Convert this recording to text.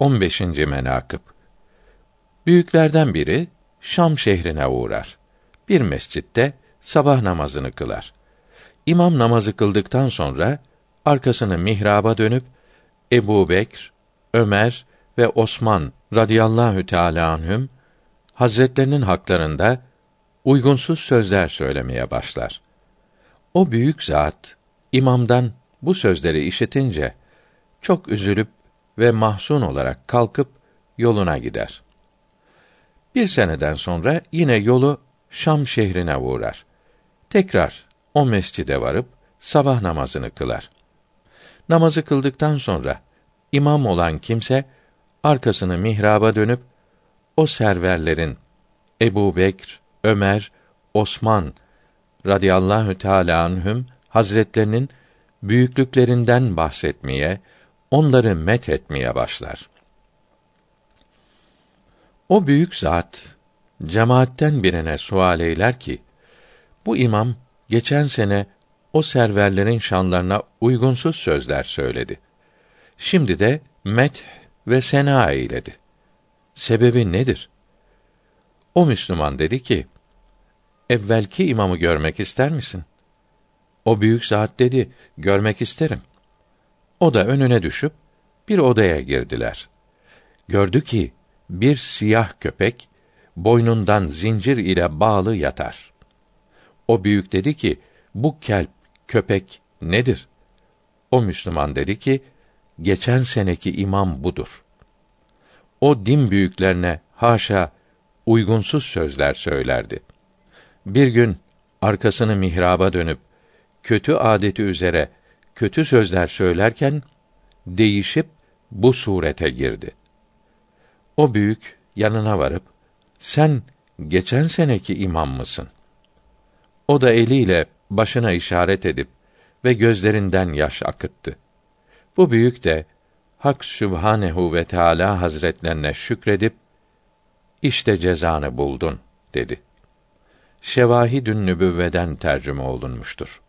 15. menakıb Büyüklerden biri Şam şehrine uğrar. Bir mescitte sabah namazını kılar. İmam namazı kıldıktan sonra arkasını mihraba dönüp Ebu Bekr, Ömer ve Osman radıyallahu teâlâ anhüm hazretlerinin haklarında uygunsuz sözler söylemeye başlar. O büyük zat imamdan bu sözleri işitince çok üzülüp ve mahzun olarak kalkıp yoluna gider. Bir seneden sonra yine yolu Şam şehrine uğrar. Tekrar o mescide varıp sabah namazını kılar. Namazı kıldıktan sonra imam olan kimse arkasını mihraba dönüp o serverlerin Ebu Bekr, Ömer, Osman radıyallahu teâlâ anhüm hazretlerinin büyüklüklerinden bahsetmeye, onları met etmeye başlar. O büyük zat cemaatten birine sual eyler ki: Bu imam geçen sene o serverlerin şanlarına uygunsuz sözler söyledi. Şimdi de met ve sena eyledi. Sebebi nedir? O Müslüman dedi ki: Evvelki imamı görmek ister misin? O büyük zat dedi: Görmek isterim. O da önüne düşüp bir odaya girdiler. Gördü ki bir siyah köpek boynundan zincir ile bağlı yatar. O büyük dedi ki: Bu kelp, köpek nedir? O Müslüman dedi ki: Geçen seneki imam budur. O din büyüklerine haşa uygunsuz sözler söylerdi. Bir gün arkasını mihraba dönüp kötü adeti üzere kötü sözler söylerken değişip bu surete girdi. O büyük yanına varıp sen geçen seneki imam mısın? O da eliyle başına işaret edip ve gözlerinden yaş akıttı. Bu büyük de Hak Sübhanehu ve Teala Hazretlerine şükredip işte cezanı buldun dedi. Şevahidün Nübüvveden tercüme olunmuştur.